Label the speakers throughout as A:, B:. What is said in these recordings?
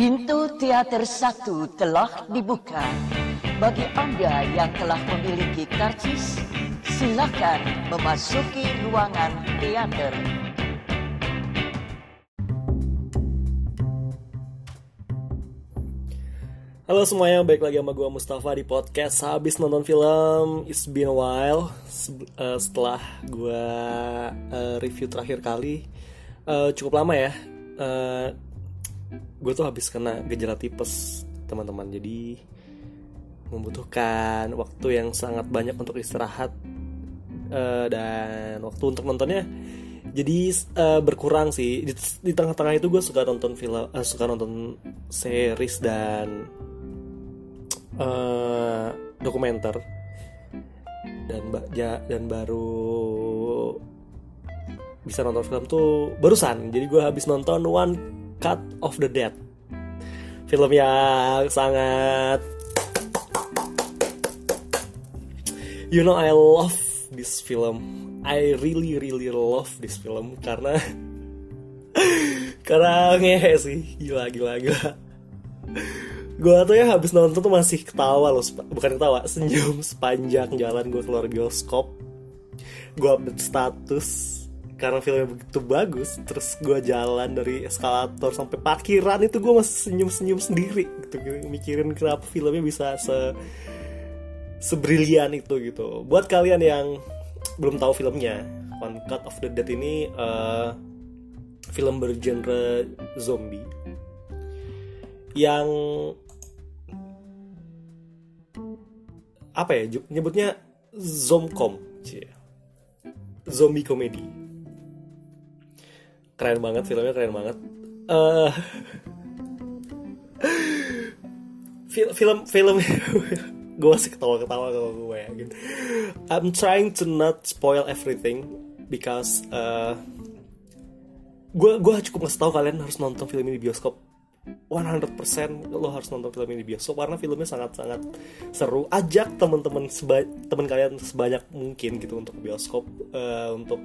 A: Pintu teater satu telah dibuka. Bagi Anda yang telah memiliki karcis, silakan memasuki ruangan teater.
B: Halo semuanya, balik lagi sama gue Mustafa di podcast Habis nonton film It's Been a While uh, Setelah gue uh, review terakhir kali uh, Cukup lama ya uh, Gue tuh habis kena gejala tipes teman-teman. Jadi membutuhkan waktu yang sangat banyak untuk istirahat uh, Dan waktu untuk nontonnya jadi uh, berkurang sih. Di, tengah-tengah itu gue suka nonton film uh, suka nonton series dan uh, dokumenter. Dan ya, dan baru bisa nonton film tuh barusan. Jadi gue habis nonton One Cut of the Dead. Film yang sangat you know I love this film. I really really love this film karena karena ngehe sih. Gila gila gila. Gue tuh ya habis nonton tuh masih ketawa loh bukan ketawa senyum sepanjang jalan gue keluar bioskop. Gue update status karena filmnya begitu bagus terus gue jalan dari eskalator sampai parkiran itu gue masih senyum senyum sendiri gitu mikirin kenapa filmnya bisa se sebrilian itu gitu. Buat kalian yang belum tahu filmnya One Cut of the Dead ini uh, film bergenre zombie yang apa ya nyebutnya zomcom zombie komedi keren banget filmnya keren banget uh, film film film gue sih ketawa ketawa kalau gue ya gitu I'm trying to not spoil everything because uh, gue gue cukup ngasih tahu kalian harus nonton film ini di bioskop 100% lo harus nonton film ini bioskop karena filmnya sangat-sangat seru. Ajak teman-teman teman kalian sebanyak mungkin gitu untuk bioskop uh, untuk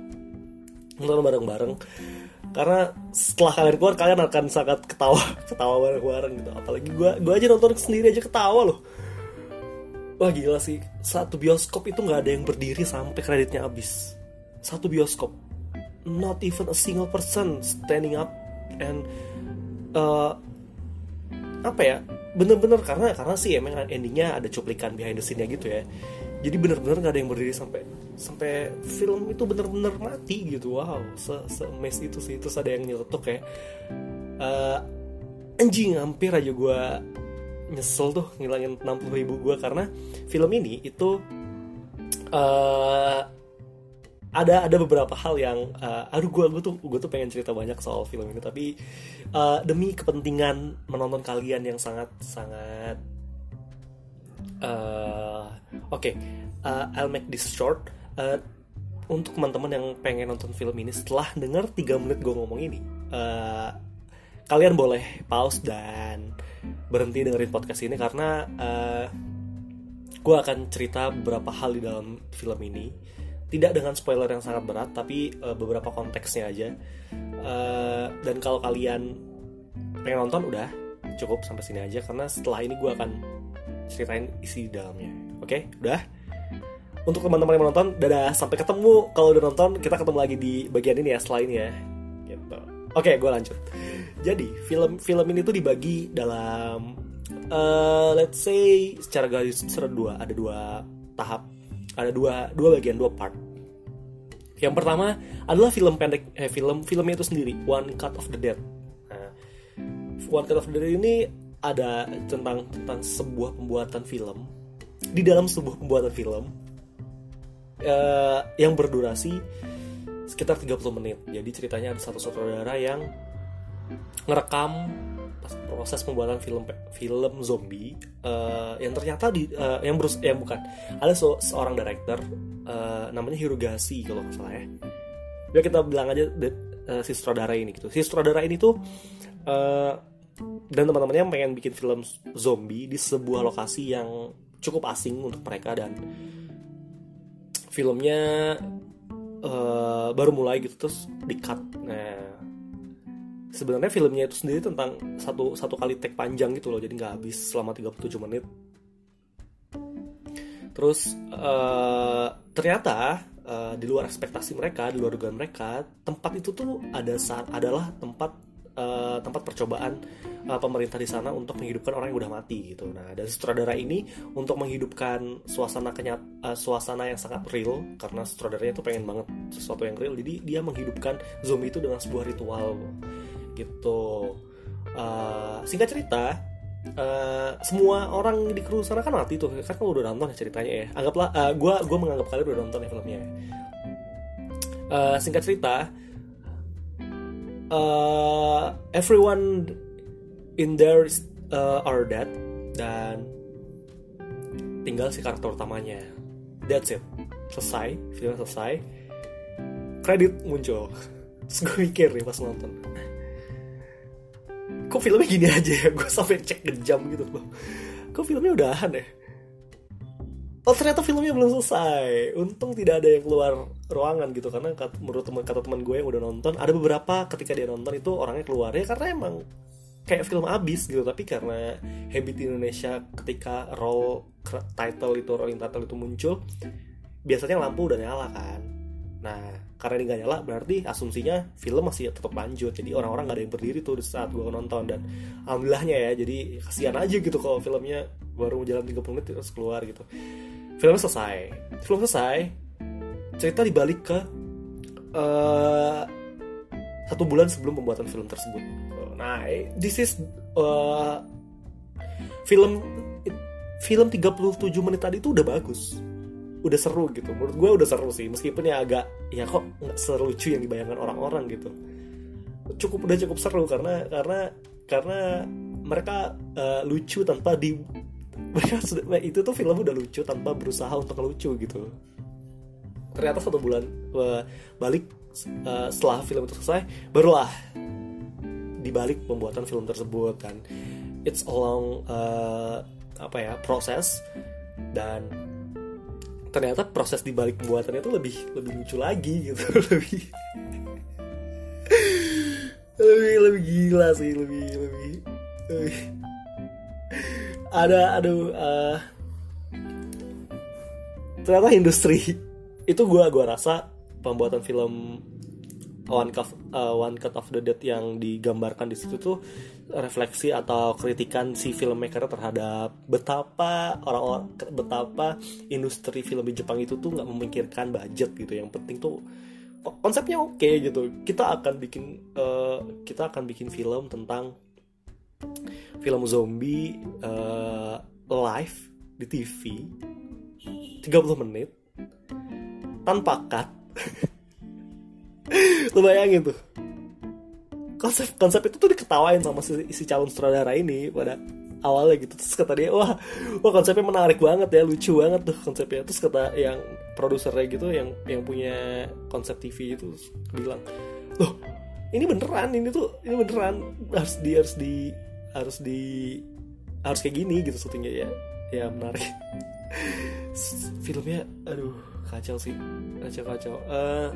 B: nonton bareng-bareng. Karena setelah kalian keluar kalian akan sangat ketawa, ketawa bareng-bareng gitu. Apalagi gue gue aja nonton sendiri aja ketawa loh. Wah gila sih, satu bioskop itu nggak ada yang berdiri sampai kreditnya habis. Satu bioskop, not even a single person standing up and uh, apa ya bener-bener karena karena sih emang endingnya ada cuplikan behind the scene-nya gitu ya jadi bener-bener nggak ada yang berdiri sampai sampai film itu bener-bener mati gitu. Wow se se mes itu sih. Terus ada yang nyeletuk kayak uh, anjing hampir aja gue nyesel tuh ngilangin 60 ribu gue karena film ini itu uh, ada ada beberapa hal yang uh, aduh gue gue tuh gue tuh pengen cerita banyak soal film ini. Tapi uh, demi kepentingan menonton kalian yang sangat sangat uh, oke. Okay, uh, I'll make this short. Uh, untuk teman-teman yang pengen nonton film ini setelah dengar 3 menit gue ngomong ini uh, kalian boleh pause dan berhenti dengerin podcast ini karena uh, gue akan cerita beberapa hal di dalam film ini. Tidak dengan spoiler yang sangat berat tapi uh, beberapa konteksnya aja. Uh, dan kalau kalian pengen nonton udah cukup sampai sini aja karena setelah ini gue akan ceritain isi di dalamnya. Oke? Okay? udah? Untuk teman-teman yang menonton dadah. Sampai ketemu. Kalau udah nonton kita ketemu lagi di bagian ini ya setelah ini ya. Gitu. Oke okay, gue lanjut. Jadi film film ini tuh dibagi dalam uh, let's say secara garis besar dua ada dua tahap. Ada dua dua bagian dua part. Yang pertama adalah film pendek eh film filmnya itu sendiri One Cut of the Dead. Nah, One Cut of the Dead ini ada tentang tentang sebuah pembuatan film. Di dalam sebuah pembuatan film uh, yang berdurasi sekitar 30 menit. Jadi ceritanya ada satu saudara yang ngerekam proses pembuatan film film zombie uh, yang ternyata di uh, yang berus yang bukan. Ada so, seorang director uh, namanya Hirogasi kalau nggak salah ya. Ya kita bilang aja uh, si sutradara ini gitu. Si sutradara ini tuh uh, dan teman-temannya pengen bikin film zombie di sebuah lokasi yang cukup asing untuk mereka dan filmnya uh, baru mulai gitu terus di cut nah sebenarnya filmnya itu sendiri tentang satu satu kali take panjang gitu loh jadi nggak habis selama 37 menit. Terus uh, ternyata uh, di luar ekspektasi mereka di luar dugaan mereka tempat itu tuh ada saat adalah tempat uh, tempat percobaan uh, pemerintah di sana untuk menghidupkan orang yang udah mati gitu. Nah, dari sutradara ini untuk menghidupkan suasana kenyat uh, suasana yang sangat real karena sutradaranya itu pengen banget sesuatu yang real. Jadi dia menghidupkan zombie itu dengan sebuah ritual gitu. Uh, singkat cerita, Uh, semua orang di kru sana kan mati tuh kan kalau udah nonton ya ceritanya ya anggaplah uh, gue gue menganggap kalian udah nonton ya filmnya uh, singkat cerita uh, everyone in there uh, are dead dan tinggal si karakter utamanya. That's it. Selesai filmnya selesai. Kredit muncul. Terus gue mikir nih pas nonton. Kok filmnya gini aja ya? Gue sampai cek jam gitu loh. Kok filmnya udahan ya oh ternyata filmnya belum selesai. Untung tidak ada yang keluar ruangan gitu karena menurut teman kata teman gue yang udah nonton ada beberapa ketika dia nonton itu orangnya keluar. Ya karena emang kayak film abis gitu tapi karena habit Indonesia ketika roll title itu rolling title itu muncul biasanya lampu udah nyala kan. Nah karena ini gak nyala berarti asumsinya film masih tetap lanjut. Jadi orang-orang gak ada yang berdiri tuh saat gue nonton. Dan alhamdulillahnya ya jadi kasihan aja gitu kalau filmnya baru jalan 30 menit terus keluar gitu filmnya selesai. Film selesai cerita dibalik ke uh, satu bulan sebelum pembuatan film tersebut. Nah this is uh, film film 37 menit tadi itu udah bagus. Udah seru gitu. Menurut gue udah seru sih. Meskipun ya agak ya kok nggak selucu yang dibayangkan orang-orang gitu. Cukup udah cukup seru karena karena karena mereka uh, lucu tanpa di mereka itu tuh film udah lucu tanpa berusaha untuk lucu gitu. Ternyata satu bulan uh, balik uh, setelah film itu selesai barulah dibalik pembuatan film tersebut kan. It's a long uh, apa ya proses dan ternyata proses di balik pembuatannya itu lebih lebih lucu lagi gitu. Lebih lebih lebih gila sih lebih lebih, lebih. Ada aduh uh, ternyata industri. Itu gue gua rasa pembuatan film One Cut, uh, One Cut of the Dead yang digambarkan di situ tuh refleksi atau kritikan si filmmaker terhadap betapa orang-orang betapa industri film di Jepang itu tuh nggak memikirkan budget gitu. Yang penting tuh konsepnya oke okay, gitu. Kita akan bikin uh, kita akan bikin film tentang film zombie uh, live di TV 30 menit tanpa cut. Lu bayangin tuh. Konsep konsep itu tuh diketawain sama si, si calon sutradara ini pada awalnya gitu. Terus kata dia wah wah konsepnya menarik banget ya lucu banget tuh konsepnya. Terus kata yang produsernya gitu yang yang punya konsep TV itu bilang loh ini beneran ini tuh ini beneran harus di harus di harus di harus kayak gini gitu syutingnya ya. Ya menarik. Filmnya aduh kacau sih. Kacau kacau uh,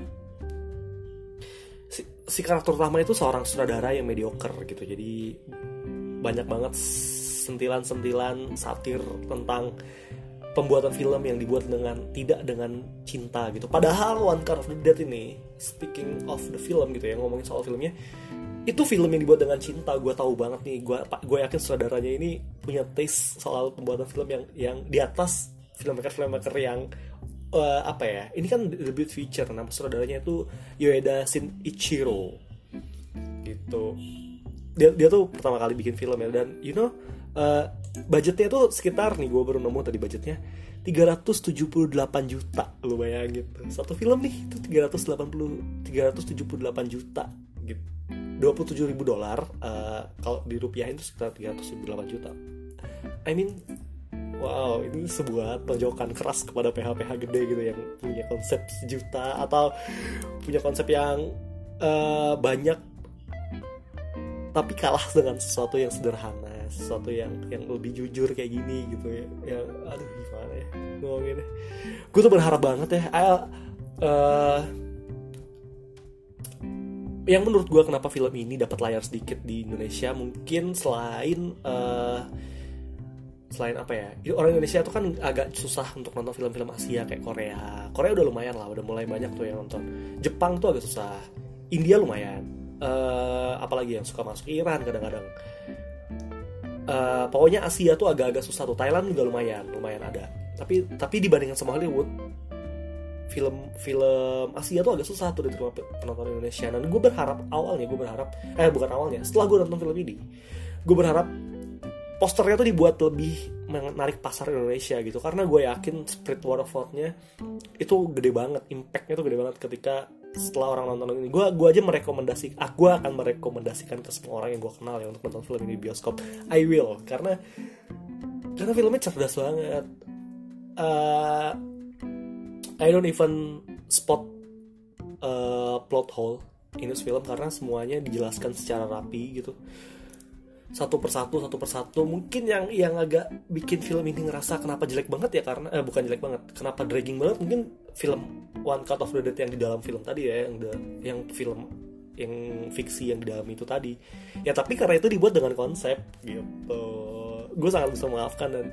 B: si, si karakter utama itu seorang sutradara yang mediocre gitu. Jadi banyak banget sentilan-sentilan satir tentang pembuatan film yang dibuat dengan tidak dengan cinta gitu. Padahal One Cut of the Dead ini speaking of the film gitu ya ngomongin soal filmnya itu film yang dibuat dengan cinta gue tahu banget nih. Gue gue yakin sutradaranya ini punya taste soal pembuatan film yang yang di atas filmmaker filmmaker yang uh, apa ya ini kan debut feature nama saudaranya itu Yoeda Shinichiro. Gitu. Dia dia tuh pertama kali bikin film ya. Dan you know uh, budgetnya tuh sekitar nih gue baru nemu tadi budgetnya 378 juta. Lu bayangin satu film nih itu 380 378 juta. Gitu 27 ribu dolar uh, kalau dirupiahin itu sekitar 378 juta. I mean wow ini sebuah tonjokan keras kepada PH-PH gede gitu yang punya konsep sejuta atau punya konsep yang uh, banyak tapi kalah dengan sesuatu yang sederhana sesuatu yang yang lebih jujur kayak gini gitu ya. Yang aduh gimana ya? Ngomongin gue tuh berharap banget ya uh, yang menurut gue kenapa film ini dapat layar sedikit di Indonesia mungkin selain uh, selain apa ya orang Indonesia tuh kan agak susah untuk nonton film-film Asia kayak Korea. Korea udah lumayan lah udah mulai banyak tuh yang nonton. Jepang tuh agak susah. India lumayan. Uh, apalagi yang suka masuk Iran kadang-kadang. Uh, pokoknya Asia tuh agak-agak susah tuh. Thailand juga lumayan lumayan ada. Tapi tapi dibandingkan sama Hollywood film film Asia tuh agak susah tuh diterima penonton Indonesia. Dan gue berharap awalnya gue berharap eh bukan awalnya setelah gue nonton film ini gue berharap posternya tuh dibuat lebih menarik pasar Indonesia gitu. Karena gue yakin Spirit War of nya itu gede banget impactnya tuh gede banget ketika setelah orang nonton ini. Gue gue aja merekomendasi aku ah, akan merekomendasikan ke semua orang yang gue kenal ya untuk nonton film ini bioskop. I will karena karena filmnya cerdas banget. Uh, I don't even spot uh, plot hole in this film karena semuanya dijelaskan secara rapi gitu. Satu persatu satu persatu. Mungkin yang yang agak bikin film ini ngerasa kenapa jelek banget ya karena eh, bukan jelek banget. Kenapa dragging banget? Mungkin film One Cut of the Dead yang di dalam film tadi ya yang the, yang film yang fiksi yang di dalam itu tadi. Ya tapi karena itu dibuat dengan konsep gitu. Gue sangat bisa memaafkan dan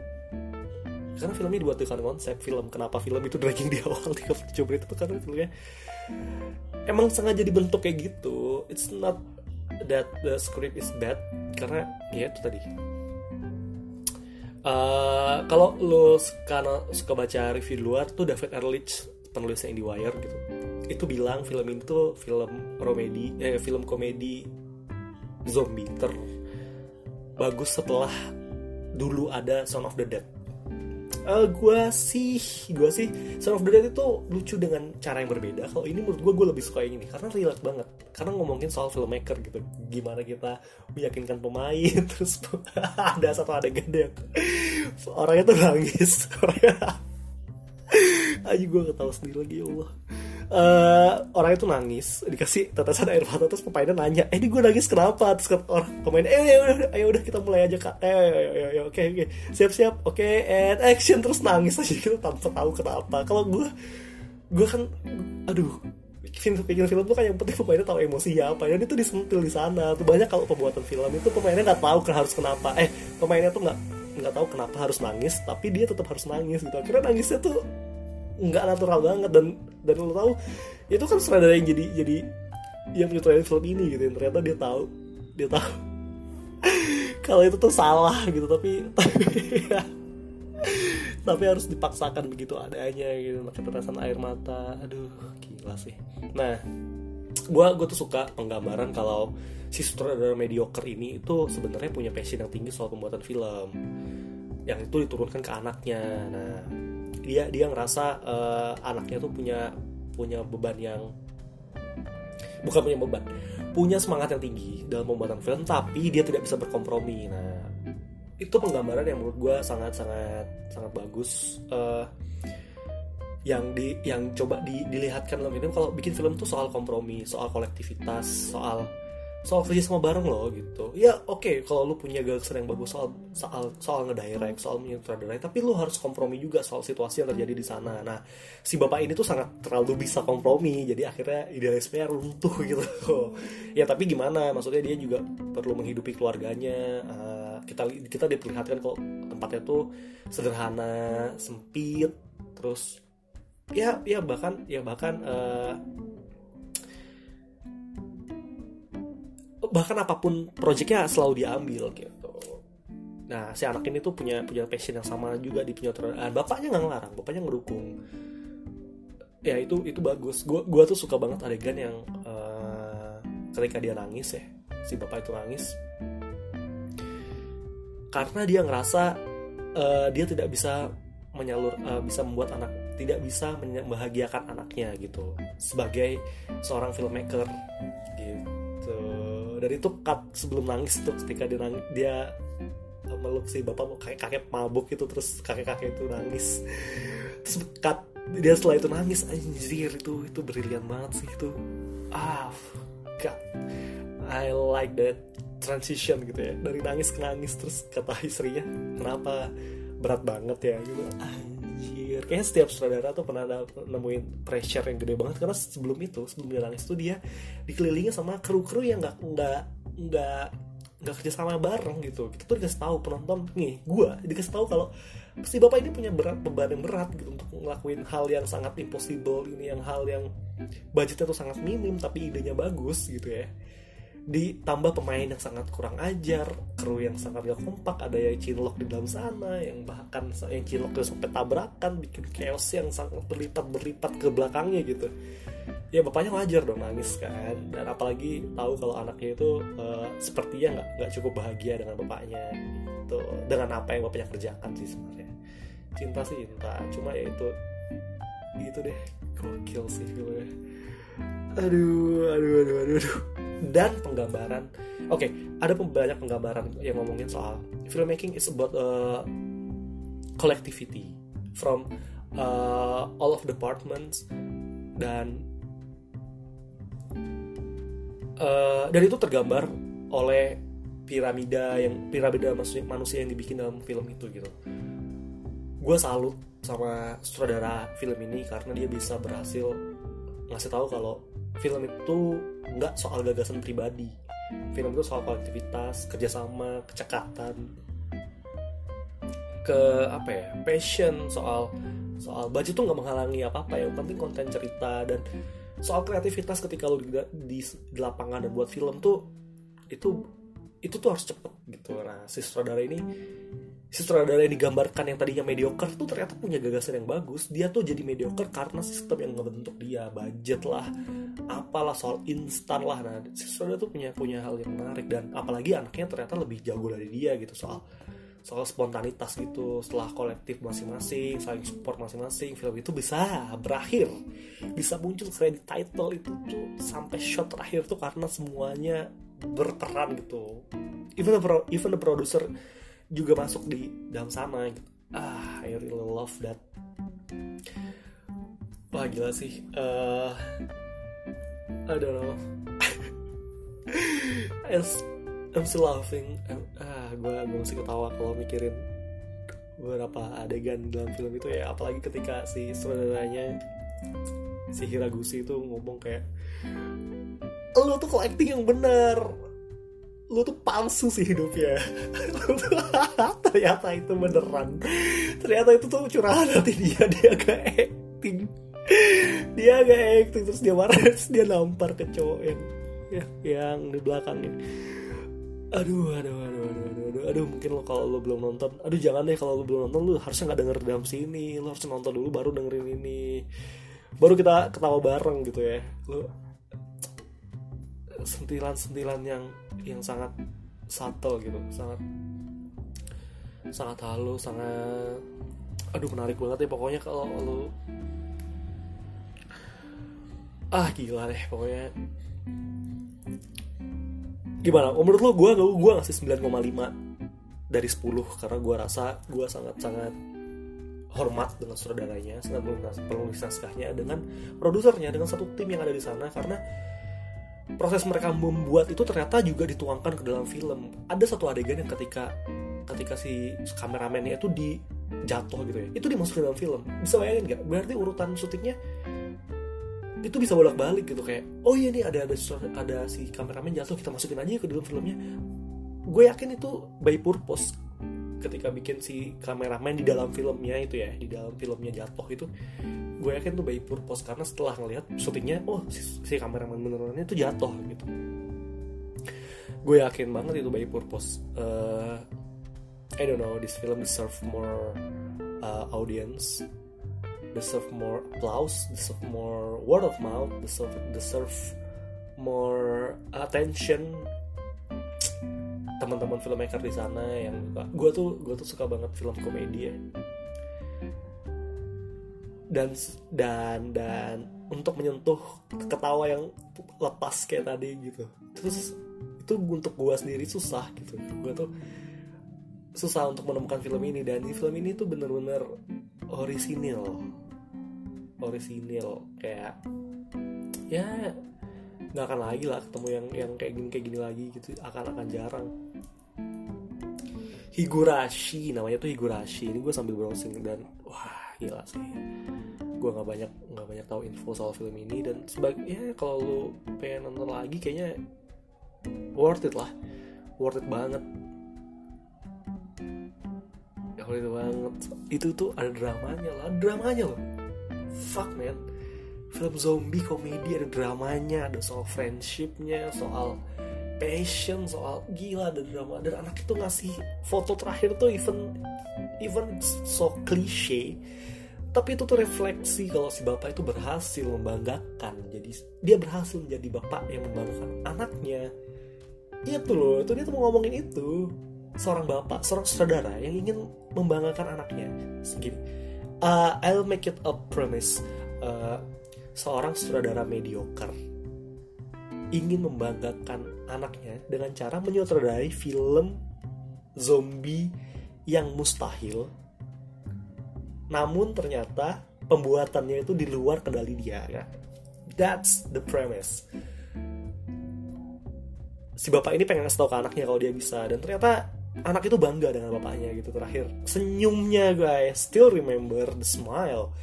B: karena film ini dibuat dengan konsep film kenapa film itu dragging di awal 37 menit itu karena filmnya. Emang sengaja dibentuk kayak gitu it's not that the script is bad karena ya itu tadi. Uh, kalau lo karena suka baca review luar tuh David Ehrlich penulisnya Wire gitu itu bilang film itu film komedi eh film komedi zombie ter bagus setelah dulu ada Son of the Dead uh, eh, gue sih gue sih Son of the Dead itu lucu dengan cara yang berbeda. Kalau ini menurut gue gue lebih suka yang ini karena relate banget. Karena ngomongin soal filmmaker gitu. Gimana kita meyakinkan pemain terus ada satu adegan yang orangnya tuh nangis. Orangnya aja gue ketawa sendiri lagi ya Allah uh, orang itu nangis dikasih tetesan air mata terus pemainnya nanya eh ini gue nangis kenapa? Terus kata orang pemain eh udah ayo udah kita mulai aja kak. Eh ayo ayo ayo oke oke. Siap siap oke okay, and action. Terus nangis aja gitu tanpa tahu kenapa. Kalau gue gue kan aduh film bikin film tuh kan yang penting pemainnya tahu emosi ya apa. Dan itu disentil di sana. Tuh banyak kalau pembuatan film itu pemainnya nggak tahu harus kenapa. Eh pemainnya tuh nggak nggak tahu kenapa harus nangis tapi dia tetap harus nangis gitu. Akhirnya nangisnya tuh nggak natural banget dan dan lo tahu itu kan sutradara yang jadi jadi yang menyutradarai film ini gitu ternyata dia tahu dia tahu kalau itu tuh salah gitu tapi tapi, tapi harus dipaksakan begitu adanya gitu pakai tetesan air mata. Aduh gila sih. Nah gue gue tuh suka penggambaran kalau si sutradara mediocre ini itu sebenarnya punya passion yang tinggi soal pembuatan film. Yang itu diturunkan ke anaknya. Nah dia dia ngerasa uh, anaknya tuh punya punya beban yang bukan punya beban punya semangat yang tinggi dalam pembuatan film tapi dia tidak bisa berkompromi. Nah itu penggambaran yang menurut gue sangat sangat sangat bagus uh, yang di yang coba di, dilihatkan dalam ini kalau bikin film tuh soal kompromi soal kolektivitas soal soal kerja sama bareng loh gitu. Ya oke okay, kalau lu punya gagasan yang bagus soal soal soal ngedirect soal menyutradarai tapi lu harus kompromi juga soal situasi yang terjadi di sana. Nah si bapak ini tuh sangat terlalu bisa kompromi jadi akhirnya idealisme runtuh gitu. Ya tapi gimana? Maksudnya dia juga perlu menghidupi keluarganya. Uh, kita kita diperlihatkan kok tempatnya tuh sederhana sempit terus ya ya bahkan ya bahkan uh, bahkan apa pun proyeknya selalu diambil gitu. Nah si anak ini tuh punya punya passion yang sama juga di penyutradaraan bapaknya nggak ngelarang bapaknya ngedukung. Ya itu itu bagus. Gua gua tuh suka banget adegan yang uh, ketika dia nangis ya si bapak itu nangis. Karena dia ngerasa uh, dia tidak bisa menyalur uh, bisa membuat anak tidak bisa membahagiakan anaknya gitu. Sebagai seorang filmmaker dan itu cut sebelum nangis tuh ketika dia nangis, dia meluk si bapak kakek kakek mabuk itu terus kakek kakek itu nangis. Terus cut dia setelah itu nangis anjir itu itu brilian banget sih itu. Ah god I like that transition gitu ya. Dari nangis ke nangis terus kata istrinya kenapa? Berat banget ya gitu. Anjir anjir. Kayaknya setiap sutradara tuh pernah ada, nemuin pressure yang gede banget karena sebelum itu sebelum dia nangis tuh dia dikelilingi sama kru-kru yang nggak nggak nggak nggak kerja sama bareng gitu. Kita tuh dikasih tahu penonton nih gue dikasih tahu kalau si bapak ini punya berat beban yang berat gitu untuk ngelakuin hal yang sangat impossible ini yang hal yang budgetnya tuh sangat minim tapi idenya bagus gitu ya ditambah pemain yang sangat kurang ajar, kru yang sangat gak kompak, ada yang cinlok di dalam sana, yang bahkan yang cinlok itu sampai tabrakan, bikin chaos yang sangat berlipat-berlipat ke belakangnya gitu. Ya bapaknya wajar dong nangis kan, dan apalagi tahu kalau anaknya itu uh, sepertinya nggak nggak cukup bahagia dengan bapaknya, gitu. dengan apa yang bapaknya kerjakan sih sebenarnya. Cinta sih cinta, cuma ya itu gitu deh, gokil sih filmnya. Aduh, aduh, aduh, aduh, aduh dan penggambaran. Oke, okay, ada banyak penggambaran yang ngomongin soal filmmaking is about uh, collectivity from uh, all of departments dan uh, dan itu tergambar oleh piramida yang piramida manusia, manusia yang dibikin dalam film itu gitu. Gue salut sama sutradara film ini karena dia bisa berhasil ngasih tahu kalau film itu nggak soal gagasan pribadi. Film itu soal kolektivitas kerjasama kecekatan ke apa ya passion soal soal baju tuh nggak menghalangi apa apa yang penting konten cerita dan soal kreativitas ketika lo di, di, di lapangan dan buat film tuh itu itu tuh harus cepet gitu. Nah si sutradara ini sutradara yang digambarkan yang tadinya mediocre tuh ternyata punya gagasan yang bagus. Dia tuh jadi mediocre karena sistem yang ngebentuk dia budget lah apalah soal instan lah. Nah sutradara tuh punya punya hal yang menarik dan apalagi anaknya ternyata lebih jago dari dia gitu soal soal spontanitas gitu setelah kolektif masing-masing saling support masing-masing film itu bisa berakhir bisa muncul credit title itu tuh sampai shot terakhir tuh karena semuanya berperan gitu. Even the, pro, even the producer juga masuk di dalam sana gitu. Ah I really love that. Wah gila sih. Uh, I don't know. I'm still laughing. Ah gue gue masih ketawa kalau mikirin beberapa adegan dalam film itu ya. Apalagi ketika si saudaranya si Hiraguchi itu ngomong kayak lo tuh kok acting yang bener lu tuh palsu sih hidupnya. Ternyata itu beneran. Ternyata itu tuh curahan hati dia. Dia gak acting. Dia gak acting terus dia marah terus dia nampar ke cowok yang ya, yang di belakangnya. Aduh aduh aduh aduh aduh aduh, aduh mungkin lo kalau lo belum nonton aduh jangan deh kalau lo belum nonton lo harusnya nggak denger dalam sini. Lo harus nonton dulu baru dengerin ini. Baru kita ketawa bareng gitu ya. Lo sentilan-sentilan yang yang sangat subtle gitu sangat sangat halus sangat aduh menarik banget ya pokoknya kalau lu ah gila deh pokoknya. Gimana? Menurut lo gue gue ngasih 9,5 dari 10 karena gue rasa gue sangat sangat hormat dengan saudaranya sangat penulis naskahnya dengan produsernya dengan satu tim yang ada di sana karena proses mereka membuat itu ternyata juga dituangkan ke dalam film. Ada satu adegan yang ketika ketika si kameramennya itu di jatuh gitu ya itu dimasukin dalam film. Bisa bayangin nggak? Berarti urutan syutingnya itu bisa bolak balik gitu kayak oh iya nih ada ada ada si kameramen jatuh kita masukin aja ke dalam filmnya. Gue yakin itu by purpose ketika bikin si kameramen di dalam filmnya itu ya di dalam filmnya jatuh itu gue yakin tuh by purpose karena setelah ngelihat syutingnya oh si, si kameramen benerannya itu jatuh gitu. Gue yakin banget itu by purpose. Uh, I don't know this film deserve more uh, audience deserve more applause deserve more word of mouth deserve deserve more attention teman-teman filmmaker di sana yang gue tuh gue tuh suka banget film komedi ya. Dan dan dan untuk menyentuh ketawa yang lepas kayak tadi gitu. Terus itu untuk gue sendiri susah gitu. Gue tuh susah untuk menemukan film ini. Dan di film ini tuh bener-bener orisinil. Orisinil. Kayak ya nggak akan lagi lah ketemu yang yang kayak gini kayak gini lagi gitu. Akan akan jarang Higurashi namanya tuh Higurashi. Ini gue sambil browsing dan wah gila sih. Gue nggak banyak nggak banyak tahu info soal film ini dan sebagai kalau lu pengen nonton lagi kayaknya worth it lah. Worth it banget. Ya worth it banget. Itu tuh ada dramanya lah. Dramanya loh. Fuck man. Film zombie komedi ada dramanya ada soal friendshipnya soal passion soal gila ada drama. Dan anak itu ngasih foto terakhir tuh even even so cliche. Tapi itu tuh refleksi kalau si bapak itu berhasil membanggakan. Jadi dia berhasil menjadi bapak yang membanggakan anaknya. Itu loh itu dia tuh mau ngomongin itu. Seorang bapak seorang saudara yang ingin membanggakan anaknya. Segini uh, I'll make it a premise. Uh, seorang saudara mediocre ingin membanggakan anaknya dengan cara menyutradarai film zombie yang mustahil. Namun ternyata pembuatannya itu di luar kendali dia. Ya. That's the premise. Si bapak ini pengen ngasih tau ke anaknya kalau dia bisa. Dan ternyata anak itu bangga dengan bapaknya gitu terakhir. Senyumnya guys. Still remember the smile.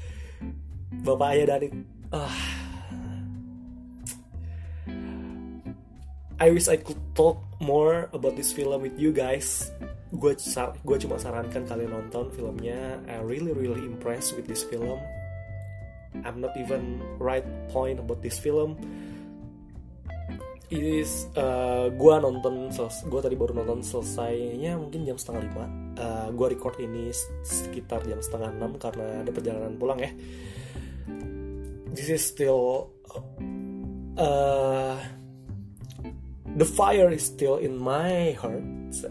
B: Bapaknya dari ah I wish I could talk more about this film with you guys. Gue gue cuma sarankan kalian nonton filmnya. I really really impressed with this film. I'm not even right point about this film. It is uh, gue nonton gue tadi baru nonton selesainya mungkin jam setengah lima. Uh, gue record ini sekitar jam setengah enam karena ada perjalanan pulang ya. This is still uh, the fire is still in my heart.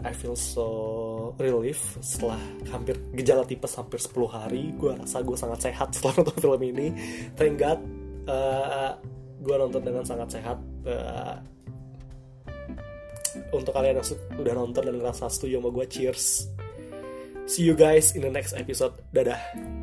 B: I feel so relief setelah hampir gejala tipes hampir 10 hari. Gue rasa gue sangat sehat setelah nonton film ini. Thank God uh, gue nonton dengan sangat sehat. Uh, untuk kalian yang udah nonton dan ngerasa setuju sama gue cheers. See you guys in the next episode. Dadah